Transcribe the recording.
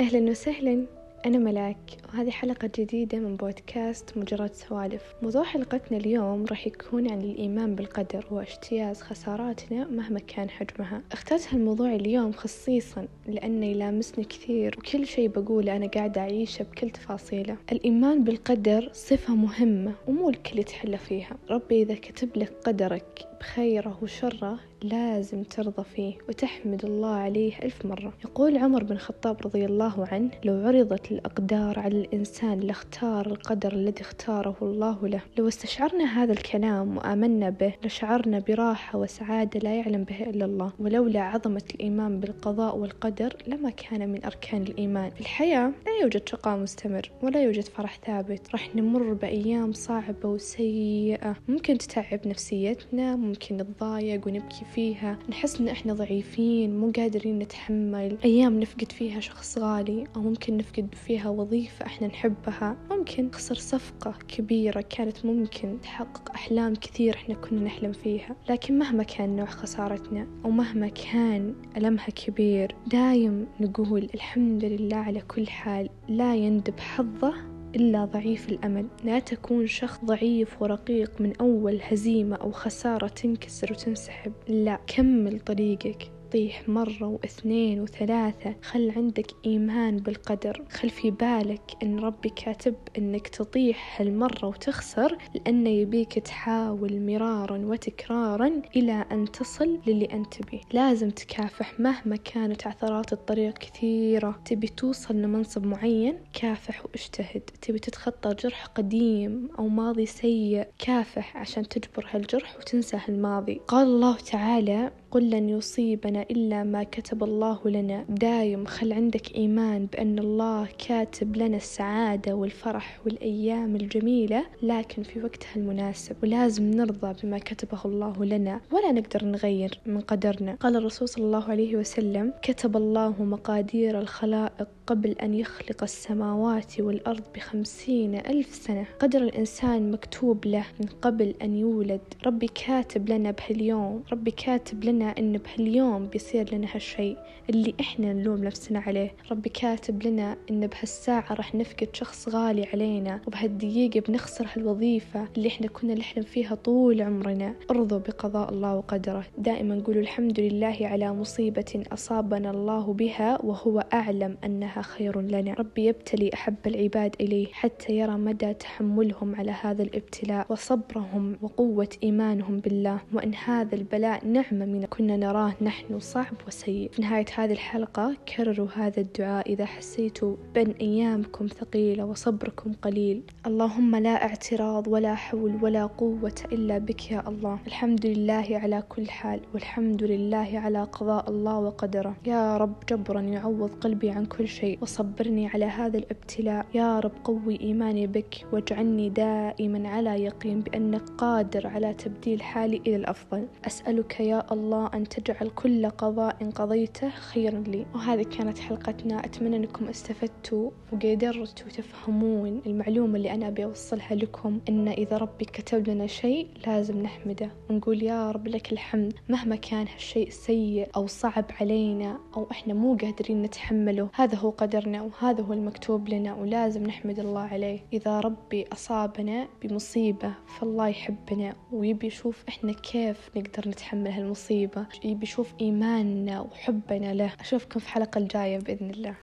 أهلا وسهلا أنا ملاك وهذه حلقة جديدة من بودكاست مجرد سوالف. موضوع حلقتنا اليوم راح يكون عن الإيمان بالقدر واجتياز خساراتنا مهما كان حجمها. اخترت هالموضوع اليوم خصيصا لأنه يلامسني كثير وكل شي بقوله أنا قاعدة أعيشه بكل تفاصيله. الإيمان بالقدر صفة مهمة ومو الكل يتحلى فيها. ربي إذا كتب لك قدرك بخيره وشره لازم ترضى فيه وتحمد الله عليه ألف مرة. يقول عمر بن الخطاب رضي الله عنه لو عرضت الأقدار على الإنسان لاختار القدر الذي اختاره الله له. لو استشعرنا هذا الكلام وآمنا به لشعرنا براحة وسعادة لا يعلم به إلا الله. ولولا عظمة الإيمان بالقضاء والقدر لما كان من أركان الإيمان. في الحياة لا يوجد شقاء مستمر ولا يوجد فرح ثابت. راح نمر بأيام صعبة وسيئة. ممكن تتعب نفسيتنا ممكن نتضايق ونبكي فيها نحس إن إحنا ضعيفين مو قادرين نتحمل. أيام نفقد فيها شخص غالي أو ممكن نفقد فيها وظيفة إحنا نحبها. ممكن نخسر صفقة كبيرة كانت ممكن تحقق أحلام كثير إحنا كنا نحلم فيها. لكن مهما كان نوع خسارتنا أو مهما كان ألمها كبير دايم نقول الحمد لله على كل حال لا يندب حظه إلا ضعيف الأمل. لا تكون شخص ضعيف ورقيق من أول هزيمة أو خسارة تنكسر وتنسحب. لا كمل طريقك. تطيح مرة واثنين وثلاثة. خل عندك إيمان بالقدر. خل في بالك إن ربي كاتب إنك تطيح هالمرة وتخسر لأنه يبيك تحاول مرارا وتكرارا إلى أن تصل للي أنت به لازم تكافح مهما كانت عثرات الطريق كثيرة. تبي توصل لمنصب معين كافح واجتهد. تبي تتخطى جرح قديم أو ماضي سيء كافح عشان تجبر هالجرح وتنسى هالماضي. قال الله تعالى قل لن يصيبنا إلا ما كتب الله لنا. دايم خل عندك إيمان بأن الله كاتب لنا السعادة والفرح والأيام الجميلة لكن في وقتها المناسب. ولازم نرضى بما كتبه الله لنا. ولا نقدر نغير من قدرنا. قال الرسول صلى الله عليه وسلم كتب الله مقادير الخلائق قبل أن يخلق السماوات والأرض بخمسين ألف سنة. قدر الإنسان مكتوب له من قبل أن يولد. ربي كاتب لنا بهاليوم. ربي كاتب لنا أن بهاليوم بيصير لنا هالشيء اللي إحنا نلوم نفسنا عليه. ربي كاتب لنا أن بهالساعة راح نفقد شخص غالي علينا وبهالدقيقة بنخسر هالوظيفة اللي إحنا كنا نحلم فيها طول عمرنا. ارضوا بقضاء الله وقدره. دائما نقولوا الحمد لله على مصيبة أصابنا الله بها وهو أعلم أنها خير لنا. ربي يبتلي أحب العباد إليه حتى يرى مدى تحملهم على هذا الابتلاء وصبرهم وقوة إيمانهم بالله. وأن هذا البلاء نعمة من كنا نراه نحن صعب وسيء. في نهاية هذه الحلقة كرروا هذا الدعاء إذا حسيتوا بأن أيامكم ثقيلة وصبركم قليل. اللهم لا اعتراض ولا حول ولا قوة إلا بك يا الله. الحمد لله على كل حال والحمد لله على قضاء الله وقدره. يا رب جبرا يعوض قلبي عن كل شيء وصبرني على هذا الابتلاء. يا رب قوي إيماني بك واجعلني دائما على يقين بأنك قادر على تبديل حالي إلى الأفضل. أسألك يا الله أن تجعل كل قضاء قضيته خيرا لي. وهذه كانت حلقتنا. أتمنى أنكم استفدتوا وقدرتوا تفهمون المعلومة اللي أنا أبي أوصلها لكم. أن إذا ربي كتب لنا شيء لازم نحمده. ونقول يا رب لك الحمد. مهما كان هالشيء سيء أو صعب علينا أو إحنا مو قادرين نتحمله هذا هو قدرنا وهذا هو المكتوب لنا ولازم نحمد الله عليه. إذا ربي أصابنا بمصيبة فالله يحبنا ويبي يشوف إحنا كيف نقدر نتحمل هالمصيبة. يبي يشوف إيماننا وحبنا له. أشوفكم في الحلقة الجاية بإذن الله.